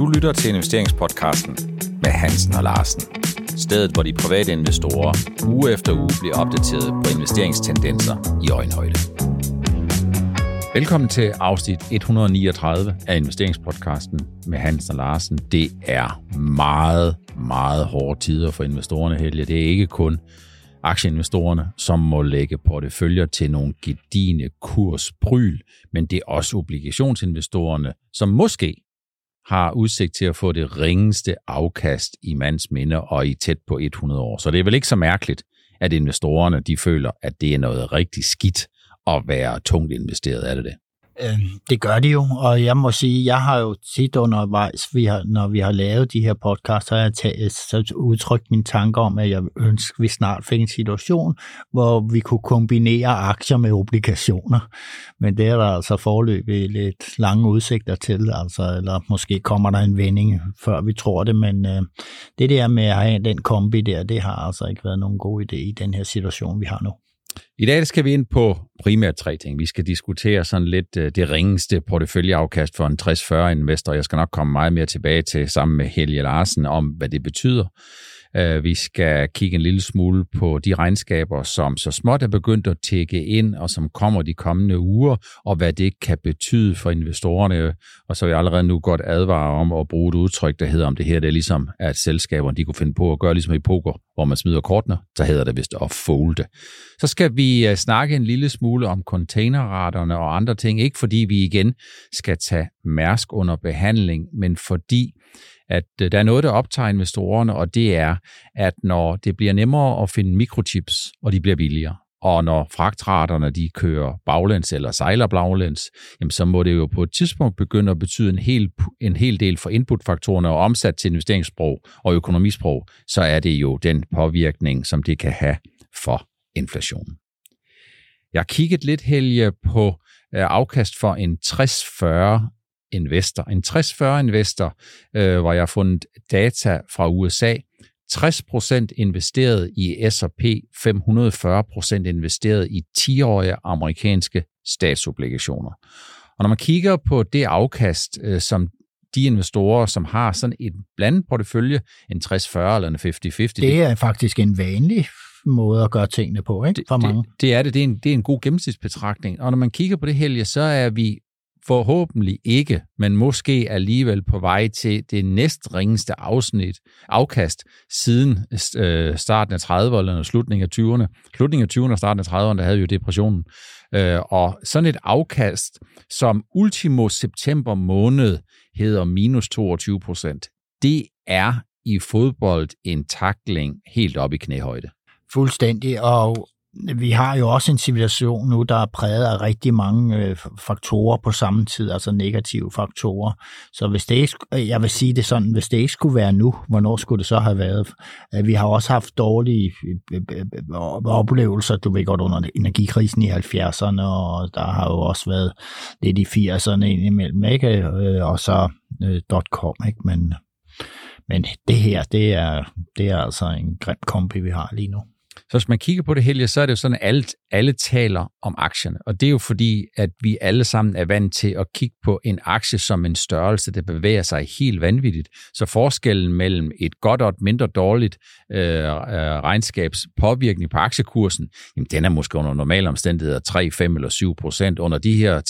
Du lytter til investeringspodcasten med Hansen og Larsen. Stedet, hvor de private investorer uge efter uge bliver opdateret på investeringstendenser i øjenhøjde. Velkommen til afsnit 139 af investeringspodcasten med Hansen og Larsen. Det er meget, meget hårde tider for investorerne, Helge. Det er ikke kun aktieinvestorerne, som må lægge porteføljer til nogle gedigende kursbryl, men det er også obligationsinvestorerne, som måske har udsigt til at få det ringeste afkast i mands minde og i tæt på 100 år. Så det er vel ikke så mærkeligt, at investorerne de føler, at det er noget rigtig skidt at være tungt investeret. Er det det? Øh, det gør de jo, og jeg må sige, jeg har jo tit undervejs, vi har, når vi har lavet de her podcasts, så har jeg taget, så udtrykt mine tanker om, at jeg ønsker, at vi snart fik en situation, hvor vi kunne kombinere aktier med obligationer. Men det er der altså forløbig lidt lange udsigter til, altså, eller måske kommer der en vending, før vi tror det, men øh, det der med at have den kombi der, det har altså ikke været nogen god idé i den her situation, vi har nu. I dag skal vi ind på primært tre ting. Vi skal diskutere sådan lidt øh, det ringeste porteføljeafkast for en 60-40 investor. Jeg skal nok komme meget mere tilbage til sammen med Helge Larsen om, hvad det betyder. Øh, vi skal kigge en lille smule på de regnskaber, som så småt er begyndt at tække ind, og som kommer de kommende uger, og hvad det kan betyde for investorerne. Og så vil jeg allerede nu godt advare om at bruge et udtryk, der hedder om det her, det er ligesom, at selskaberne de kunne finde på at gøre ligesom i poker, hvor man smider kortene, så hedder det vist at folde. Så skal vi øh, snakke en lille smule om containerraterne og andre ting, ikke fordi vi igen skal tage Mærsk under behandling, men fordi at øh, der er noget, der optager investorerne, og det er, at når det bliver nemmere at finde mikrochips, og de bliver billigere, og når fragtraterne de kører baglæns eller sejler baglæns, jamen så må det jo på et tidspunkt begynde at betyde en hel, en hel del for inputfaktorerne og omsat til investeringssprog og økonomisprog, så er det jo den påvirkning, som det kan have for inflationen. Jeg har kigget lidt, Helge, på øh, afkast for en 60-40 investor. En 60-40 investor, øh, hvor jeg har fundet data fra USA. 60% investeret i S&P, 540% investeret i 10-årige amerikanske statsobligationer. Og når man kigger på det afkast, øh, som de investorer, som har sådan et blandet portefølje, en 60-40 eller en 50-50. Det er faktisk en vanlig måde at gøre tingene på, ikke? For mange. Det, det er det. Det er, en, det er en god gennemsnitsbetragtning. Og når man kigger på det her, så er vi forhåbentlig ikke, men måske alligevel på vej til det næst ringeste afsnit, afkast siden øh, starten af 30'erne og slutningen af 20'erne. Slutningen af 20'erne og starten af 30'erne, der havde jo depressionen. Øh, og sådan et afkast, som ultimo september måned hedder minus 22 procent, det er i fodbold en takling helt op i knæhøjde. Fuldstændig, og vi har jo også en civilisation nu, der er præget af rigtig mange øh, faktorer på samme tid, altså negative faktorer. Så hvis det ikke, jeg vil sige det sådan, hvis det ikke skulle være nu, hvornår skulle det så have været? Vi har også haft dårlige øh, øh, øh, oplevelser, du ved godt, under energikrisen i 70'erne, og der har jo også været lidt i 80'erne indimellem, ikke? Og så .com, ikke? Men, men det her, det er, det er altså en grim kombi, vi har lige nu. Så hvis man kigger på det hele, så er det jo sådan, at alle, alle taler om aktierne. Og det er jo fordi, at vi alle sammen er vant til at kigge på en aktie som en størrelse, der bevæger sig helt vanvittigt. Så forskellen mellem et godt og et mindre dårligt øh, øh regnskabs påvirkning på aktiekursen, jamen den er måske under normale omstændigheder 3, 5 eller 7 procent. Under de her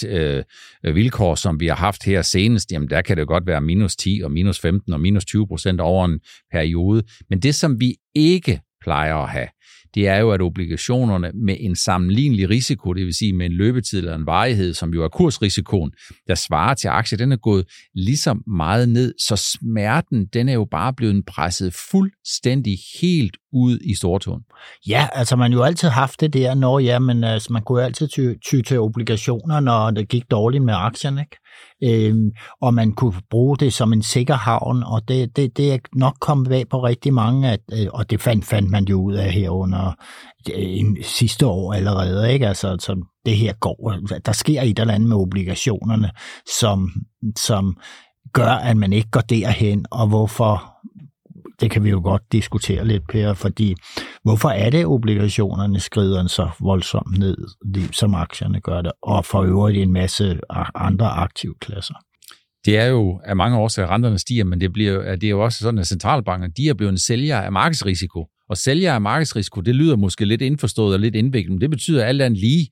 øh, vilkår, som vi har haft her senest, jamen der kan det godt være minus 10 og minus 15 og minus 20 procent over en periode. Men det, som vi ikke plejer at have, det er jo, at obligationerne med en sammenlignelig risiko, det vil sige med en løbetid eller en varighed, som jo er kursrisikoen, der svarer til aktier, den er gået ligesom meget ned, så smerten, den er jo bare blevet presset fuldstændig helt ud i stortåen. Ja, altså man jo altid haft det der, når ja, men altså, man kunne jo altid ty, ty til obligationer, når det gik dårligt med aktierne, ikke? Øh, og man kunne bruge det som en sikker havn, og det, det, det er nok kommet bag på rigtig mange, at, øh, og det fandt, fandt man jo ud af her under øh, en, sidste år allerede, ikke? Altså, altså det her går, øh, der sker et eller andet med obligationerne, som, som gør, at man ikke går derhen, og hvorfor det kan vi jo godt diskutere lidt, Per, fordi hvorfor er det, obligationerne skrider så voldsomt ned, som aktierne gør det, og for øvrigt en masse andre aktive klasser? Det er jo af mange årsager, at renterne stiger, men det, bliver, det er jo også sådan, at centralbankerne de er blevet en sælger af markedsrisiko. Og sælger af markedsrisiko, det lyder måske lidt indforstået og lidt indviklet, men det betyder alt andet lige,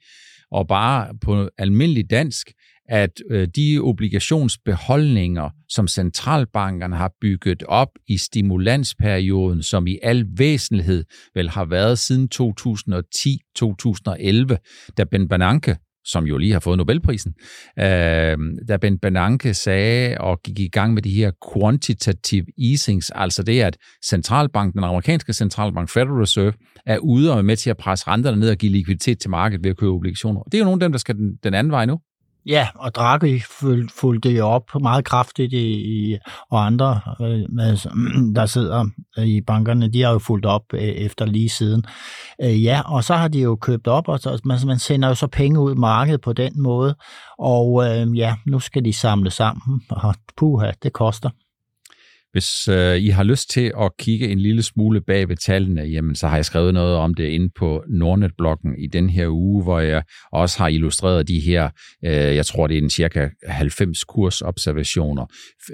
og bare på almindelig dansk, at øh, de obligationsbeholdninger, som centralbankerne har bygget op i stimulansperioden, som i al væsentlighed vel har været siden 2010-2011, da Ben Bernanke som jo lige har fået Nobelprisen, øh, da Ben Bernanke sagde og gik i gang med de her quantitative easings, altså det, at centralbanken, den amerikanske centralbank, Federal Reserve, er ude og er med til at presse renterne ned og give likviditet til markedet ved at købe obligationer. Det er jo nogle af dem, der skal den, den anden vej nu. Ja, og Draghi fulgte jo op meget kraftigt, i, i, og andre, øh, der sidder øh, i bankerne, de har jo fulgt op øh, efter lige siden. Øh, ja, og så har de jo købt op, og så, man, man sender jo så penge ud i markedet på den måde, og øh, ja, nu skal de samle sammen, og puha, det koster. Hvis øh, I har lyst til at kigge en lille smule bag ved tallene, jamen så har jeg skrevet noget om det inde på Nordnet-bloggen i den her uge, hvor jeg også har illustreret de her, øh, jeg tror det er en cirka 90 kursobservationer.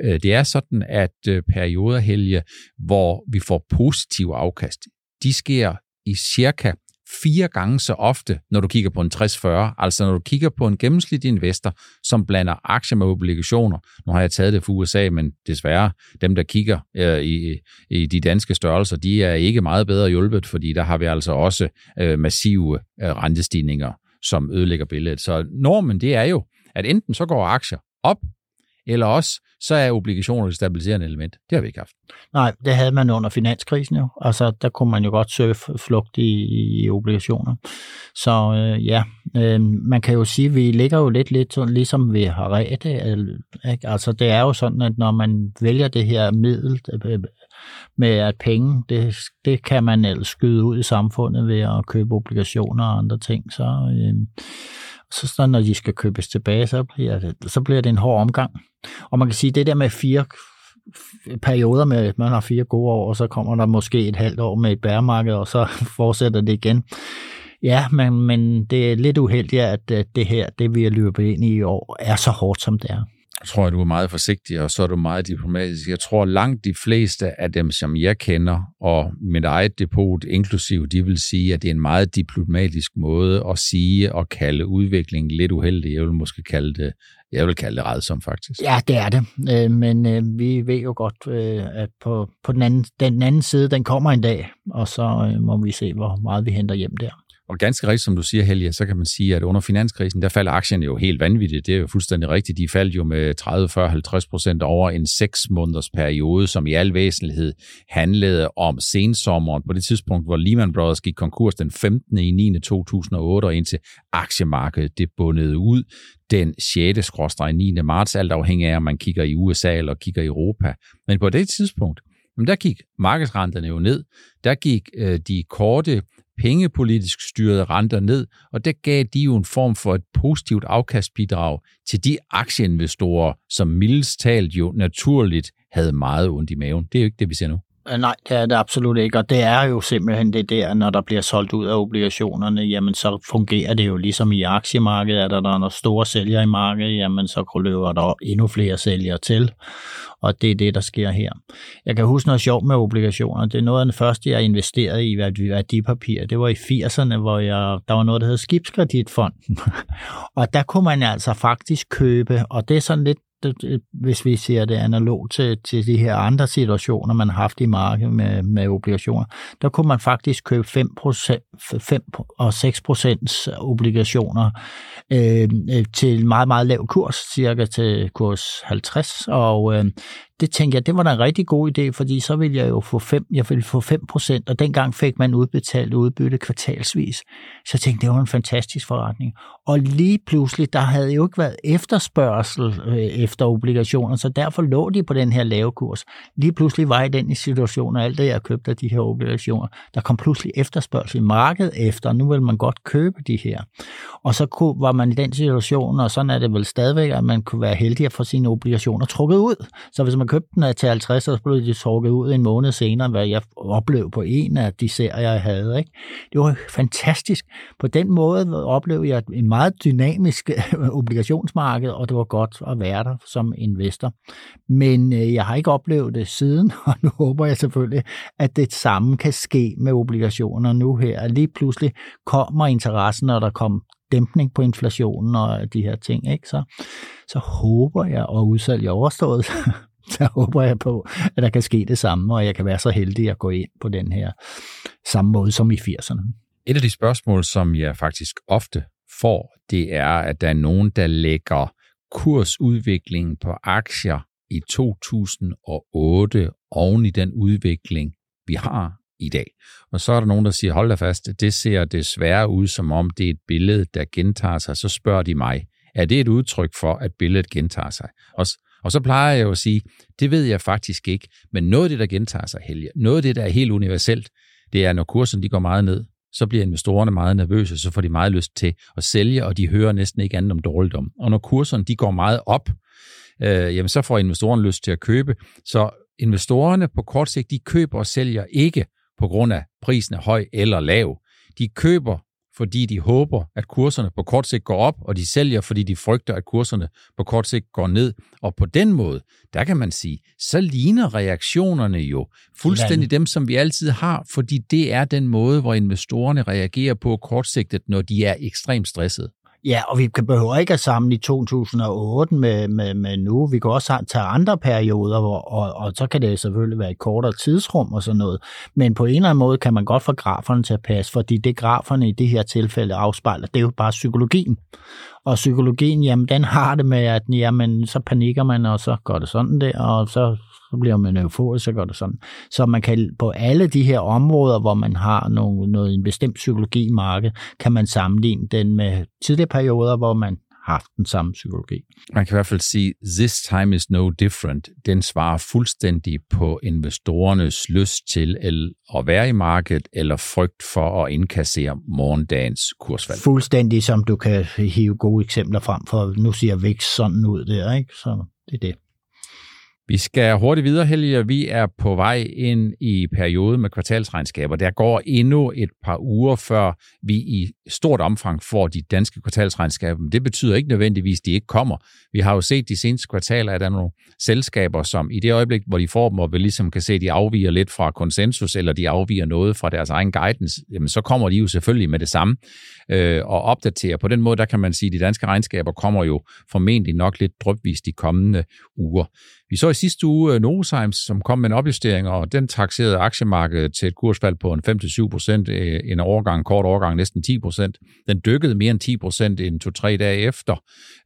Øh, det er sådan, at øh, perioder helge, hvor vi får positiv afkast, de sker i cirka fire gange så ofte, når du kigger på en 60-40. Altså når du kigger på en gennemsnitlig investor, som blander aktier med obligationer. Nu har jeg taget det for USA, men desværre, dem der kigger øh, i, i de danske størrelser, de er ikke meget bedre hjulpet, fordi der har vi altså også øh, massive øh, rentestigninger, som ødelægger billedet. Så normen, det er jo, at enten så går aktier op, eller også så er obligationer et stabiliserende element. Det har vi ikke haft. Nej, det havde man under finanskrisen jo. Altså, der kunne man jo godt søge flugt i, i obligationer. Så øh, ja, øh, man kan jo sige, at vi ligger jo lidt, lidt ligesom vi har ret. Ikke? Altså, det er jo sådan, at når man vælger det her middel øh, øh, med at penge, det, det kan man ellers skyde ud i samfundet ved at købe obligationer og andre ting. Så, øh, så, så når de skal købes tilbage, så bliver, det, så bliver det en hård omgang. Og man kan sige, det der med fire perioder med, man har fire gode år, og så kommer der måske et halvt år med et bæremarked, og så fortsætter det igen. Ja, men, men det er lidt uheldigt, at det her, det vi har løbet ind i i år, er så hårdt, som det er. Tror, jeg, du er meget forsigtig, og så er du meget diplomatisk. Jeg tror, langt de fleste af dem, som jeg kender, og mit eget depot inklusiv, de vil sige, at det er en meget diplomatisk måde at sige og kalde udviklingen lidt uheldig. Jeg vil måske kalde det, jeg vil kalde det redsom, faktisk. Ja, det er det. Øh, men øh, vi ved jo godt, øh, at på, på den, anden, den anden side, den kommer en dag, og så øh, må vi se, hvor meget vi henter hjem der. Og ganske rigtigt, som du siger, Helge, så kan man sige, at under finanskrisen, der falder aktierne jo helt vanvittigt. Det er jo fuldstændig rigtigt. De faldt jo med 30, 40, 50 procent over en 6 måneders periode, som i al væsentlighed handlede om sensommeren på det tidspunkt, hvor Lehman Brothers gik konkurs den 15. i 9. 2008, og indtil aktiemarkedet det bundede ud den 6. 9. marts, alt afhængig af, om man kigger i USA eller kigger i Europa. Men på det tidspunkt, jamen der gik markedsrenterne jo ned. Der gik øh, de korte pengepolitisk styrede renter ned, og der gav de jo en form for et positivt afkastbidrag til de aktieinvestorer, som mildest talt jo naturligt havde meget ondt i maven. Det er jo ikke det, vi ser nu. Øh, nej, det er det absolut ikke, og det er jo simpelthen det der, når der bliver solgt ud af obligationerne, jamen så fungerer det jo ligesom i aktiemarkedet, at der er nogle store sælgere i markedet, jamen så løber der endnu flere sælgere til, og det er det, der sker her. Jeg kan huske noget sjovt med obligationer, det er noget af det første, jeg investerede i værdipapir, det var i 80'erne, hvor jeg, der var noget, der hed Skibskreditfonden, og der kunne man altså faktisk købe, og det er sådan lidt Øh, hvis vi ser det analogt til, til de her andre situationer, man har haft i markedet med, med obligationer, der kunne man faktisk købe 5%, 5 og 6% obligationer øh, øh til meget, meget lav kurs, cirka til kurs 50, og øh, det tænkte jeg, det var da en rigtig god idé, fordi så ville jeg jo få 5, jeg ville få 5 procent, og dengang fik man udbetalt udbytte kvartalsvis. Så jeg tænkte, det var en fantastisk forretning. Og lige pludselig, der havde jo ikke været efterspørgsel øh, efter obligationer, så derfor lå de på den her lave kurs. Lige pludselig var jeg i den situation, og alt det, jeg købte af de her obligationer, der kom pludselig efterspørgsel i markedet efter, og nu vil man godt købe de her. Og så kunne, var man i den situation, og sådan er det vel stadigvæk, at man kunne være heldig at få sine obligationer trukket ud. Så hvis man man købte den til 50, så blev de trukket ud en måned senere, hvad jeg oplevede på en af de serier, jeg havde. Ikke? Det var fantastisk. På den måde oplevede jeg en meget dynamisk øh, obligationsmarked, og det var godt at være der som investor. Men øh, jeg har ikke oplevet det siden, og nu håber jeg selvfølgelig, at det samme kan ske med obligationer nu her. Lige pludselig kommer interessen, og der kommer dæmpning på inflationen og de her ting, ikke? Så, så håber jeg, og udsalg er overstået, der håber jeg på, at der kan ske det samme, og jeg kan være så heldig at gå ind på den her samme måde som i 80'erne. Et af de spørgsmål, som jeg faktisk ofte får, det er, at der er nogen, der lægger kursudviklingen på aktier i 2008 oven i den udvikling, vi har i dag. Og så er der nogen, der siger, hold da fast, det ser desværre ud, som om det er et billede, der gentager sig. Så spørger de mig, er det et udtryk for, at billedet gentager sig? Og, og så plejer jeg jo at sige, det ved jeg faktisk ikke, men noget af det, der gentager sig, Helge, noget af det, der er helt universelt, det er, når kursen de går meget ned, så bliver investorerne meget nervøse, så får de meget lyst til at sælge, og de hører næsten ikke andet om dårligdom. Og når kurserne de går meget op, øh, jamen så får investorerne lyst til at købe. Så investorerne på kort sigt, de køber og sælger ikke på grund af prisen er høj eller lav. De køber, fordi de håber, at kurserne på kort sigt går op, og de sælger, fordi de frygter, at kurserne på kort sigt går ned. Og på den måde, der kan man sige, så ligner reaktionerne jo fuldstændig dem, som vi altid har, fordi det er den måde, hvor investorerne reagerer på kortsigtet, når de er ekstremt stressede. Ja, og vi behøver ikke at samle i 2008 med, med, med nu. Vi kan også tage andre perioder, hvor, og, og så kan det selvfølgelig være et kortere tidsrum og sådan noget. Men på en eller anden måde kan man godt få graferne til at passe, fordi det graferne i det her tilfælde afspejler, det er jo bare psykologien. Og psykologien, jamen den har det med, at jamen, så panikker man, og så går det sådan der, og så så bliver man euforisk, så går det sådan. Så man kan på alle de her områder, hvor man har noget, noget en bestemt psykologi i markedet, kan man sammenligne den med tidligere perioder, hvor man haft den samme psykologi. Man kan i hvert fald sige, this time is no different. Den svarer fuldstændig på investorernes lyst til at være i markedet eller frygt for at indkassere morgendagens kursfald. Fuldstændig som du kan hive gode eksempler frem for, nu siger vækst sådan ud der, ikke? Så det er det. Vi skal hurtigt videre, Helge. Vi er på vej ind i perioden med kvartalsregnskaber. Der går endnu et par uger, før vi i stort omfang får de danske kvartalsregnskaber. Men det betyder ikke nødvendigvis, at de ikke kommer. Vi har jo set de seneste kvartaler, at der er nogle selskaber, som i det øjeblik, hvor de får dem, og vi ligesom kan se, at de afviger lidt fra konsensus, eller de afviger noget fra deres egen guidance, jamen så kommer de jo selvfølgelig med det samme øh, og opdaterer. På den måde, der kan man sige, at de danske regnskaber kommer jo formentlig nok lidt drøbvis de kommende uger. Vi så i sidste uge øh, Novozymes, som kom med en opjustering, og den taxerede aktiemarkedet til et kursfald på en 5-7 procent, øh, en overgang, kort overgang næsten 10 procent. Den dykkede mere end 10 procent en to-tre dage efter,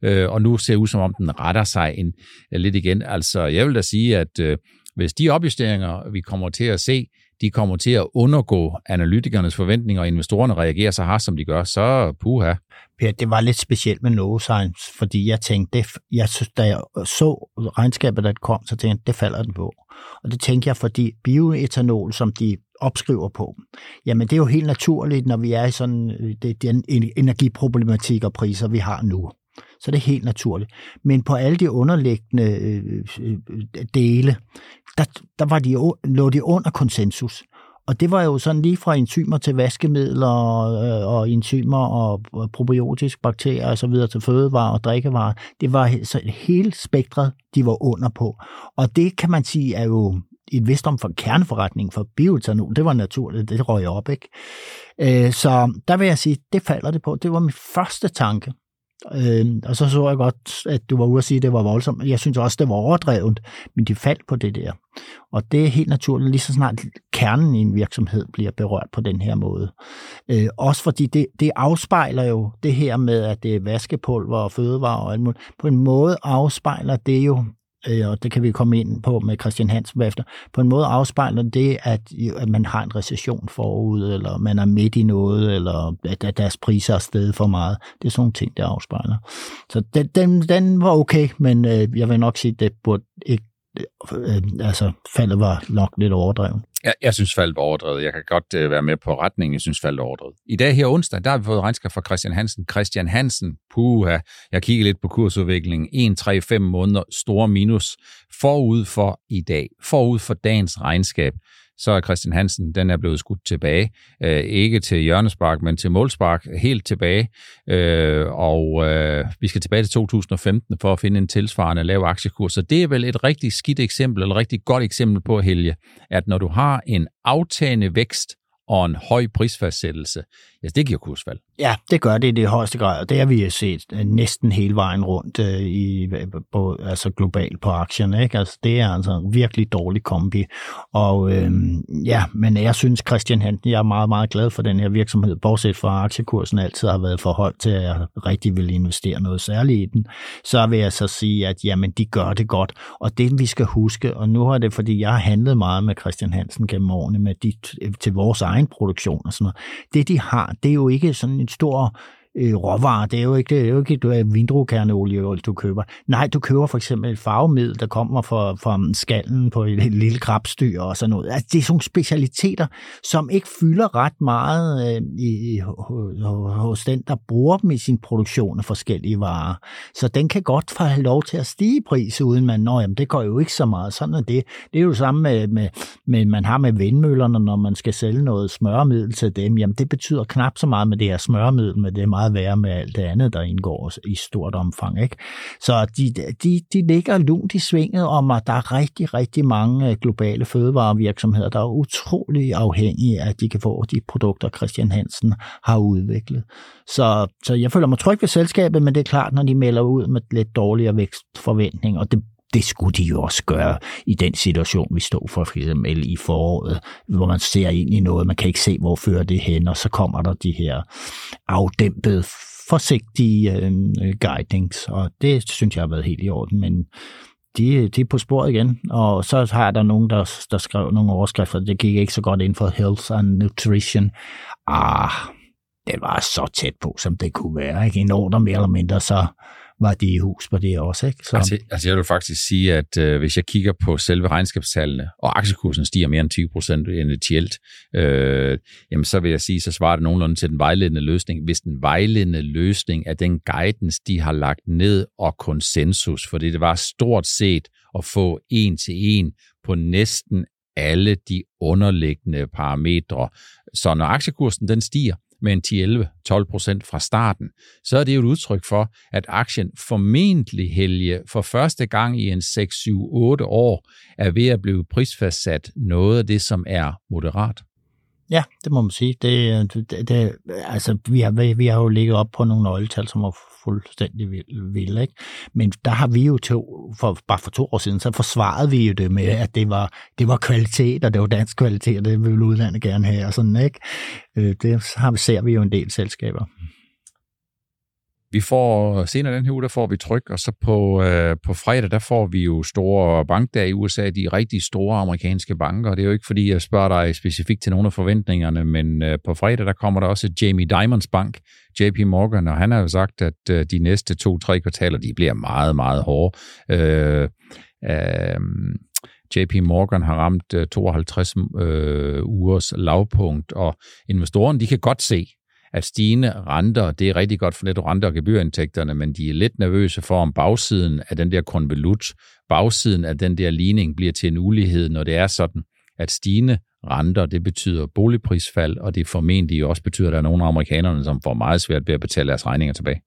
øh, og nu ser ud som om den retter sig en, lidt igen. Altså, jeg vil da sige, at hvis de opjusteringer, vi kommer til at se, de kommer til at undergå analytikernes forventninger, og investorerne reagerer så hardt, som de gør, så puha. Per, det var lidt specielt med Novozymes, fordi jeg tænkte, det, jeg synes, da jeg så regnskabet, der kom, så tænkte jeg, det falder den på. Og det tænkte jeg, fordi bioetanol, som de opskriver på, jamen det er jo helt naturligt, når vi er i sådan øh, det, den energiproblematik og priser, vi har nu. Så det er helt naturligt. Men på alle de underliggende øh, øh, dele, der, der var de, lå de under konsensus. Og det var jo sådan lige fra enzymer til vaskemidler og, øh, og enzymer og probiotiske bakterier og så videre til fødevarer og drikkevarer. Det var så hele spektret, de var under på. Og det kan man sige er jo et vist om for kerneforretning for bioetanol. Det var naturligt, det røg op, ikke? Øh, så der vil jeg sige, det falder det på. Det var min første tanke. Øh, og så så jeg godt, at du var ude at sige, at det var voldsomt. Jeg synes også, det var overdrevet, men de faldt på det der. Og det er helt naturligt, lige så snart kernen i en virksomhed bliver berørt på den her måde. Øh, også fordi det, det afspejler jo det her med, at det er vaskepulver og fødevarer og alt muligt. På en måde afspejler det jo Øh, og det kan vi komme ind på med Christian Hansen bagefter, på en måde afspejler det, at, at man har en recession forud, eller man er midt i noget, eller at, deres priser er steget for meget. Det er sådan nogle ting, der afspejler. Så den, den, den var okay, men øh, jeg vil nok sige, at det burde ikke øh, øh, altså faldet var nok lidt overdrevet. Jeg, jeg synes, faldt overdrevet. Jeg kan godt øh, være med på retningen. Jeg synes, faldt overdrevet. I dag her onsdag, der har vi fået regnskab fra Christian Hansen. Christian Hansen, puha, jeg kigger lidt på kursudviklingen. 1, 3, 5 måneder, store minus. Forud for i dag, forud for dagens regnskab, så er Christian Hansen, den er blevet skudt tilbage. Øh, ikke til hjørnespark, men til målspark, helt tilbage. Øh, og øh, vi skal tilbage til 2015 for at finde en tilsvarende lav aktiekurs. Så det er vel et rigtig skidt eksempel, eller et rigtig godt eksempel på, Helge, at når du har en aftagende vækst og en høj prisfastsættelse, ja, det giver kursfald. Ja, det gør det i det højeste grad, og det har vi set øh, næsten hele vejen rundt øh, i, på, altså globalt på aktierne. Ikke? Altså, det er altså en virkelig dårlig kombi. Og øh, ja, men jeg synes, Christian Hansen, jeg er meget, meget glad for den her virksomhed, bortset fra aktiekursen altid har været for højt til, at jeg rigtig vil investere noget særligt i den. Så vil jeg så sige, at jamen, de gør det godt. Og det, vi skal huske, og nu har det, fordi jeg har handlet meget med Christian Hansen gennem årene med de, til vores egen produktion og sådan noget. Det, de har, det er jo ikke sådan en stor øh, råvarer. Det er jo ikke, det er jo ikke du er vindruekerneolie, du køber. Nej, du køber for eksempel et farvemiddel, der kommer fra, fra skallen på et lille krabstyr og sådan noget. Altså, det er sådan specialiteter, som ikke fylder ret meget øh, i, hos den, der bruger dem i sin produktion af forskellige varer. Så den kan godt få lov til at stige i pris, uden man, nå jamen, det går jo ikke så meget. Sådan er det. Det er jo samme med, med, med, man har med vindmøllerne, når man skal sælge noget smørmiddel til dem. Jamen, det betyder knap så meget med det her smørmiddel, med det meget værre med alt det andet, der indgår i stort omfang. Ikke? Så de, de, de ligger lunt i svinget om, at der er rigtig, rigtig mange øh, globale fødevarevirksomheder, der er utrolig afhængige af, at de kan få de produkter, Christian Hansen har udviklet. Så, så jeg føler mig tryg ved selskabet, men det er klart, når de melder ud med lidt dårligere vækstforventning, og det det skulle de jo også gøre i den situation, vi stod for, for eksempel i foråret, hvor man ser ind i noget, man kan ikke se, hvor fører det hen, og så kommer der de her afdæmpede, forsigtige øh, guidings, og det synes jeg har været helt i orden, men de, de er på sporet igen, og så har der nogen, der, der skrev nogle overskrifter, det gik ikke så godt ind for health and nutrition. Ah, det var så tæt på, som det kunne være. Ikke? En ordre mere eller mindre, så var de i hus på det også. Ikke? Så... Altså, altså jeg vil faktisk sige, at øh, hvis jeg kigger på selve regnskabstallene, og aktiekursen stiger mere end 20 procent initielt, øh, jamen så vil jeg sige, så svarer det nogenlunde til den vejledende løsning. Hvis den vejledende løsning er den guidance, de har lagt ned, og konsensus, for det var stort set at få en til en på næsten alle de underliggende parametre. Så når aktiekursen den stiger, med en 10-11-12 procent fra starten, så er det jo et udtryk for, at aktien formentlig helge for første gang i en 6-7-8 år er ved at blive prisfastsat noget af det, som er moderat. Ja, det må man sige. Det, det, det, altså, vi, har, vi har jo ligget op på nogle nøgletal, som er fuldstændig vilde. Ikke? Men der har vi jo to, for, bare for to år siden, så forsvarede vi jo det med, at det var, det var kvalitet, og det var dansk kvalitet, og det vil udlandet gerne have. Og sådan, ikke? Øh, det har, ser vi jo en del selskaber. Vi får senere den her uge, der får vi tryk, og så på, øh, på fredag, der får vi jo store bankdage i USA, de rigtig store amerikanske banker. Det er jo ikke, fordi jeg spørger dig specifikt til nogle af forventningerne, men øh, på fredag, der kommer der også Jamie Dimons Bank, JP Morgan, og han har jo sagt, at øh, de næste to-tre kvartaler, de bliver meget, meget hårde. Øh, øh, JP Morgan har ramt øh, 52 øh, ugers lavpunkt, og investorerne de kan godt se, at stigende renter, det er rigtig godt for netto renter og gebyrindtægterne, men de er lidt nervøse for, om bagsiden af den der konvolut, bagsiden af den der ligning bliver til en ulighed, når det er sådan, at stigende renter, det betyder boligprisfald, og det formentlig også betyder, at der er nogle af amerikanerne, som får meget svært ved at betale deres regninger tilbage.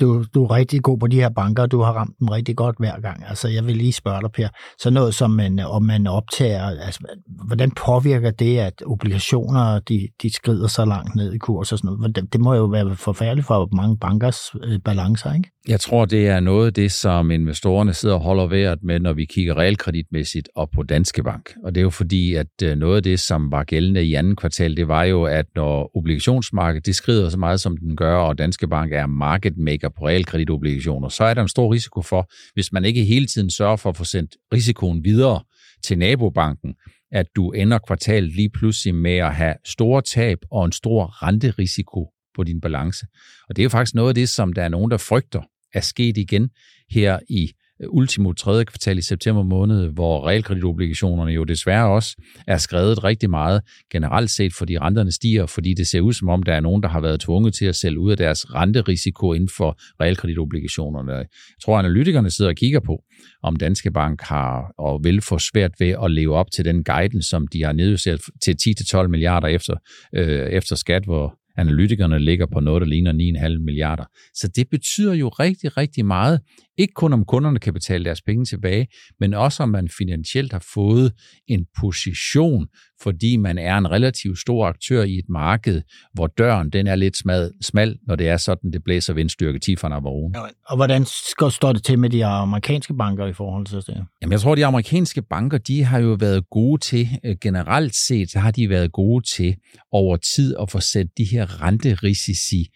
Du, du er rigtig god på de her banker, og du har ramt dem rigtig godt hver gang. Altså, jeg vil lige spørge dig, Per, så noget som man, om man optager, altså, hvordan påvirker det, at obligationer, de, de skrider så langt ned i kurs og sådan noget? Det, det må jo være forfærdeligt for mange bankers øh, balancer, ikke? Jeg tror, det er noget af det, som investorerne sidder og holder vejret med, når vi kigger realkreditmæssigt op på Danske Bank. Og det er jo fordi, at øh, noget af det, som var gældende i anden kvartal, det var jo, at når obligationsmarkedet det skrider så meget, som den gør, og Danske Bank er market maker på realkreditobligationer, så er der en stor risiko for, hvis man ikke hele tiden sørger for at få sendt risikoen videre til nabobanken, at du ender kvartalet lige pludselig med at have store tab og en stor renterisiko på din balance. Og det er jo faktisk noget af det, som der er nogen, der frygter er sket igen her i øh, ultimo tredje kvartal i september måned, hvor realkreditobligationerne jo desværre også er skrevet rigtig meget generelt set, fordi renterne stiger, fordi det ser ud som om, der er nogen, der har været tvunget til at sælge ud af deres renterisiko inden for realkreditobligationerne. Jeg tror, analytikerne sidder og kigger på, om Danske Bank har og vil få svært ved at leve op til den guidance, som de har nedsat til 10-12 milliarder efter, øh, efter skat, hvor analytikerne ligger på noget, der ligner 9,5 milliarder. Så det betyder jo rigtig, rigtig meget. Ikke kun om kunderne kan betale deres penge tilbage, men også om man finansielt har fået en position, fordi man er en relativt stor aktør i et marked, hvor døren den er lidt smad, smal, når det er sådan, det blæser vindstyrke 10 fra Ja, og hvordan står det til med de amerikanske banker i forhold til det? Jamen, jeg tror, de amerikanske banker, de har jo været gode til, øh, generelt set, så har de været gode til over tid at få sat de her renterisici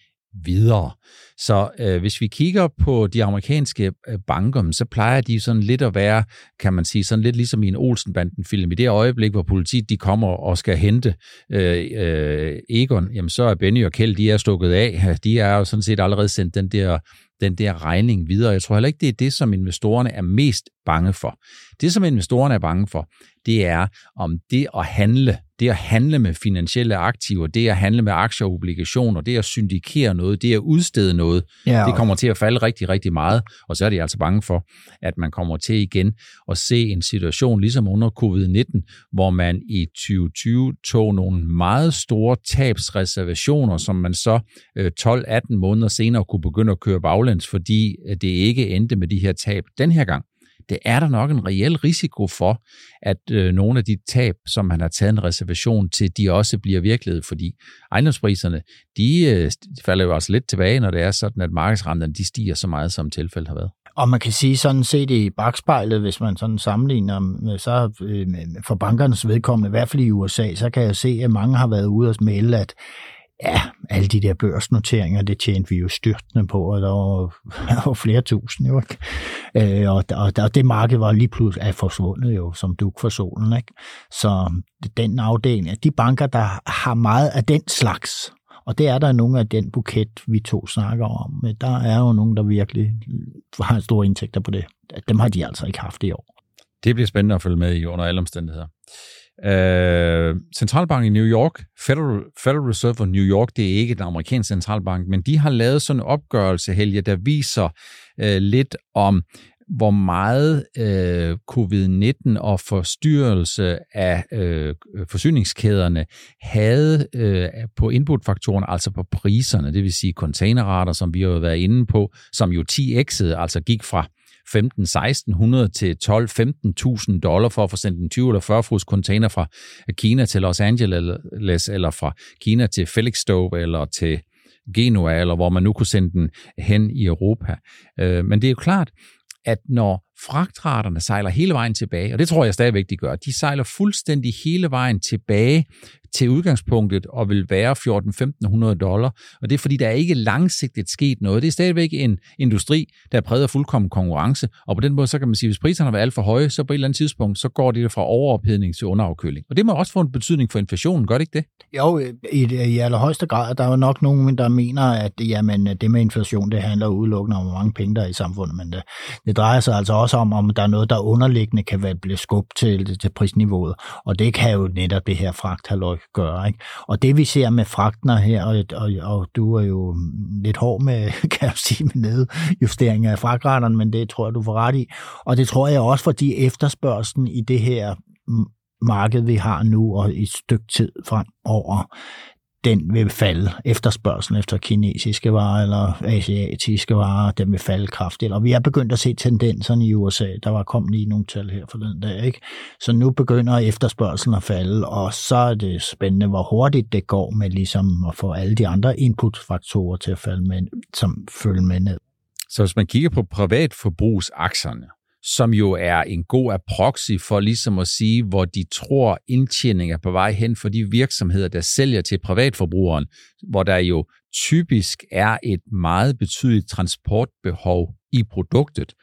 videre. Så øh, hvis vi kigger på de amerikanske øh, banker, så plejer de sådan lidt at være, kan man sige, sådan lidt ligesom i en Olsenbanden-film. I det øjeblik, hvor politiet de kommer og skal hente øh, øh, Egon, jamen så er Benny og Kjeld, de er stukket af. De er jo sådan set allerede sendt den der den der regning videre. Jeg tror heller ikke, det er det, som investorerne er mest bange for. Det, som investorerne er bange for, det er om det at handle, det at handle med finansielle aktiver, det at handle med aktier og obligationer, det at syndikere noget, det at udstede noget, ja, det kommer til at falde rigtig, rigtig meget, og så er de altså bange for, at man kommer til igen at se en situation ligesom under covid-19, hvor man i 2020 tog nogle meget store tabsreservationer, som man så 12-18 øh, måneder senere kunne begynde at køre baglæns, fordi øh, det ikke endte med de her tab den her gang det er der nok en reel risiko for, at øh, nogle af de tab, som man har taget en reservation til, de også bliver virkelighed, fordi ejendomspriserne, de, øh, falder jo også lidt tilbage, når det er sådan, at markedsrenterne de stiger så meget, som tilfældet har været. Og man kan sige sådan set i bagspejlet, hvis man sådan sammenligner, med, så øh, for bankernes vedkommende, i hvert fald i USA, så kan jeg se, at mange har været ude og melde, at ja, alle de der børsnoteringer, det tjente vi jo styrtende på, og der var, der var flere tusind jo, ikke? Øh, og, og, og det marked var lige pludselig er forsvundet jo, som duk for solen, ikke? Så den afdeling, de banker, der har meget af den slags, og det er der nogle af den buket, vi to snakker om, men der er jo nogen, der virkelig har store indtægter på det. Dem har de altså ikke haft i år. Det bliver spændende at følge med i under alle omstændigheder. Øh, centralbanken i New York, Federal, Federal Reserve of New York, det er ikke den amerikanske centralbank, men de har lavet sådan en opgørelse, Helge, der viser øh, lidt om, hvor meget øh, covid-19 og forstyrrelse af øh, forsyningskæderne havde øh, på inputfaktoren, altså på priserne, det vil sige containerrater, som vi har været inde på, som jo 10x'ede, altså gik fra 15-1600 til 12-15.000 dollar for at få sendt en 20 eller 40 fods container fra Kina til Los Angeles, eller fra Kina til Felixstowe, eller til Genua, eller hvor man nu kunne sende den hen i Europa. Øh, men det er jo klart, at når fragtraterne sejler hele vejen tilbage, og det tror jeg stadigvæk, de gør, de sejler fuldstændig hele vejen tilbage til udgangspunktet og vil være 14-1500 dollar. Og det er fordi, der er ikke langsigtet sket noget. Det er stadigvæk en industri, der er præget af fuldkommen konkurrence. Og på den måde, så kan man sige, hvis priserne har været alt for høje, så på et eller andet tidspunkt, så går det fra overophedning til underafkøling. Og det må også få en betydning for inflationen, gør det ikke det? Jo, øh, i, øh, i allerhøjeste grad. Der er jo nok nogen, der mener, at jamen, øh, det med inflation, det handler udelukkende om, hvor mange penge der er i samfundet. Men det, det drejer sig altså også om, om der er noget, der underliggende kan være blive skubt til, til prisniveauet. Og det kan jo netop det her fragthalløj gøre. Ikke? Og det vi ser med fragtner her, og, og, og du er jo lidt hård med, kan jeg sige, med nedjustering af fragtretterne, men det tror jeg, du får ret i. Og det tror jeg også, fordi efterspørgselen i det her marked, vi har nu, og i et stykke tid fremover, den vil falde. Efterspørgselen efter kinesiske varer eller asiatiske varer, den vil falde kraftigt. Og vi har begyndt at se tendenserne i USA. Der var kommet lige nogle tal her forleden dag. Ikke? Så nu begynder efterspørgselen at falde, og så er det spændende, hvor hurtigt det går med ligesom at få alle de andre inputfaktorer til at falde med, som følge med ned. Så hvis man kigger på privatforbrugsaktierne, som jo er en god proxy for ligesom at sige, hvor de tror indtjening er på vej hen for de virksomheder, der sælger til privatforbrugeren, hvor der jo typisk er et meget betydeligt transportbehov i produktet,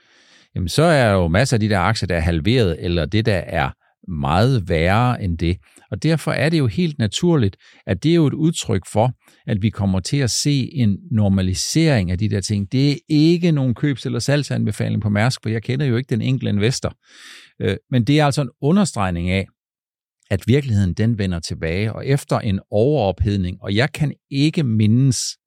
jamen så er jo masser af de der aktier, der er halveret, eller det, der er meget værre end det. Og derfor er det jo helt naturligt, at det er jo et udtryk for, at vi kommer til at se en normalisering af de der ting. Det er ikke nogen købs- eller salgsanbefaling på Mærsk, for jeg kender jo ikke den enkelte investor. Øh, men det er altså en understregning af, at virkeligheden den vender tilbage, og efter en overophedning, og jeg kan ikke mindes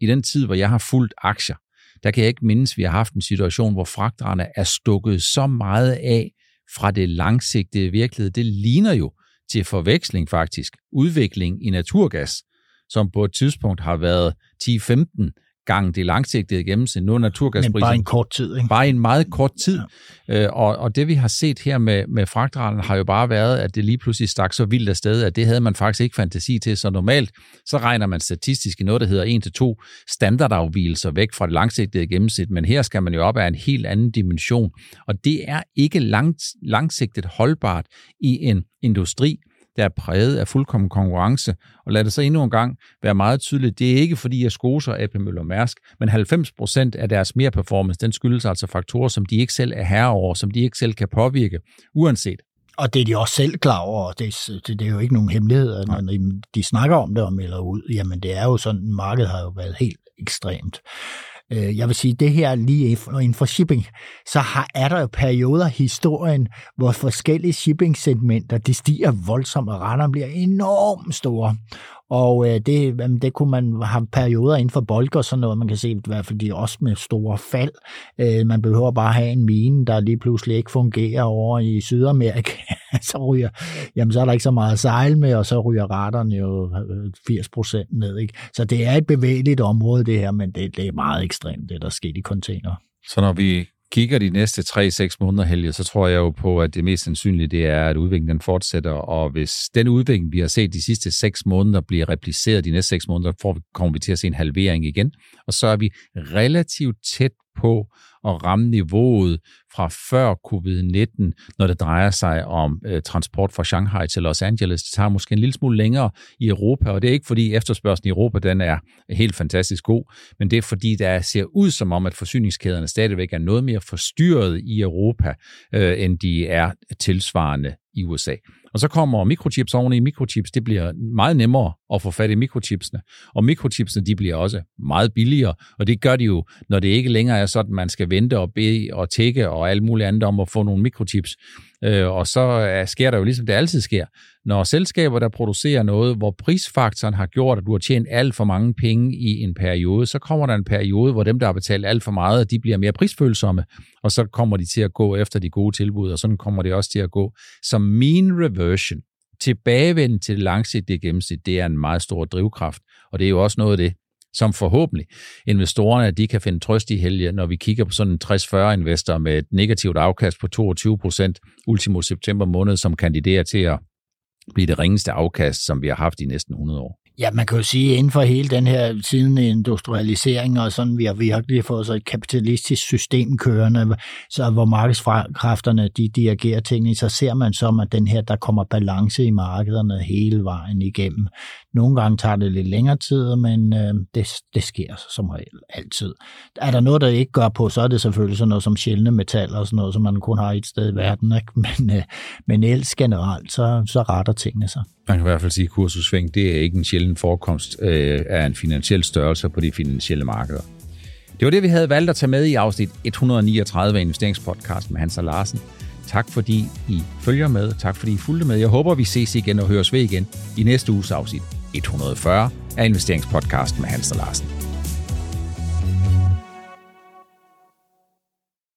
i den tid, hvor jeg har fulgt aktier, der kan jeg ikke mindes, at vi har haft en situation, hvor fragterne er stukket så meget af fra det langsigtede virkelighed. Det ligner jo til forveksling faktisk udvikling i naturgas, som på et tidspunkt har været 10-15 gange det langsigtede gennemsnit. Nu er naturgasprisen... Men bare en kort tid, ikke? Bare en meget kort tid. Ja. Øh, og, og det vi har set her med, med fragtralen har jo bare været, at det lige pludselig stak så vildt afsted, at det havde man faktisk ikke fantasi til. Så normalt, så regner man statistisk i noget, der hedder 1-2 standardafvielser væk fra det langsigtede gennemsnit, men her skal man jo op af en helt anden dimension. Og det er ikke langt, langsigtet holdbart i en industri, der er præget af fuldkommen konkurrence. Og lad det så endnu en gang være meget tydeligt, det er ikke fordi, jeg skoser AP Møller Mærsk, men 90% af deres mere performance, den skyldes altså faktorer, som de ikke selv er herre over, som de ikke selv kan påvirke, uanset og det er de også selv klar over, det, det, det er jo ikke nogen hemmelighed, når de, de snakker om det og melder ud, jamen det er jo sådan, markedet har jo været helt ekstremt. Øh, jeg vil sige, det her lige inden for shipping, så har, er der jo perioder i historien, hvor forskellige shipping-segmenter, de stiger voldsomt, og retterne bliver enormt store. Og øh, det, det kunne man have perioder inden for bolker og sådan noget. Man kan se i hvert fald de også med store fald. Øh, man behøver bare have en mine, der lige pludselig ikke fungerer over i Sydamerika. så ryger, jamen så er der ikke så meget sejl med, og så ryger retterne jo øh, 80 procent ned. Ikke? Så det er et bevægeligt område det her, men det, det er meget ekstremt, det der sker i container. Så når vi kigger de næste 3-6 måneder, Helge, så tror jeg jo på, at det mest sandsynlige det er, at udviklingen den fortsætter, og hvis den udvikling, vi har set de sidste 6 måneder, bliver repliceret de næste 6 måneder, får, kommer vi til at se en halvering igen, og så er vi relativt tæt på at ramme niveauet fra før covid-19, når det drejer sig om øh, transport fra Shanghai til Los Angeles. Det tager måske en lille smule længere i Europa, og det er ikke fordi efterspørgselen i Europa den er helt fantastisk god, men det er fordi, der ser ud som om, at forsyningskæderne stadigvæk er noget mere forstyrret i Europa, øh, end de er tilsvarende i USA. Og så kommer mikrochips oven i mikrochips. Det bliver meget nemmere at få fat i mikrochipsene. Og mikrochipsene, de bliver også meget billigere. Og det gør de jo, når det ikke længere er sådan, at man skal vente og bede og tække og alt muligt andet om at få nogle mikrochips. Øh, og så øh, sker der jo ligesom det altid sker. Når selskaber, der producerer noget, hvor prisfaktoren har gjort, at du har tjent alt for mange penge i en periode, så kommer der en periode, hvor dem, der har betalt alt for meget, de bliver mere prisfølsomme, og så kommer de til at gå efter de gode tilbud, og sådan kommer det også til at gå. Så mean conversion. tilbagevenden til det langsigtede gennemsnit, det er en meget stor drivkraft, og det er jo også noget af det, som forhåbentlig investorerne de kan finde trøst i helge, når vi kigger på sådan en 60-40 investor med et negativt afkast på 22 procent ultimo september måned, som kandiderer til at blive det ringeste afkast, som vi har haft i næsten 100 år. Ja, man kan jo sige, at inden for hele den her siden industrialisering og sådan, vi har virkelig fået så et kapitalistisk system kørende, så hvor markedskræfterne de dirigerer tingene, så ser man som, at den her, der kommer balance i markederne hele vejen igennem. Nogle gange tager det lidt længere tid, men øh, det, det sker som regel altid. Er der noget, der ikke gør på, så er det selvfølgelig sådan noget som sjældne metaller og sådan noget, som man kun har et sted i verden. Ikke? Men, øh, men ellers generelt, så, så retter tingene sig. Man kan i hvert fald sige, at kursusving det er ikke en sjælden forekomst øh, af en finansiel størrelse på de finansielle markeder. Det var det, vi havde valgt at tage med i afsnit 139 af Investeringspodcast med Hans og Larsen. Tak fordi I følger med. Tak fordi I fulgte med. Jeg håber, vi ses igen og høres ved igen i næste uges afsnit 140 af Investeringspodcast med Hans og Larsen.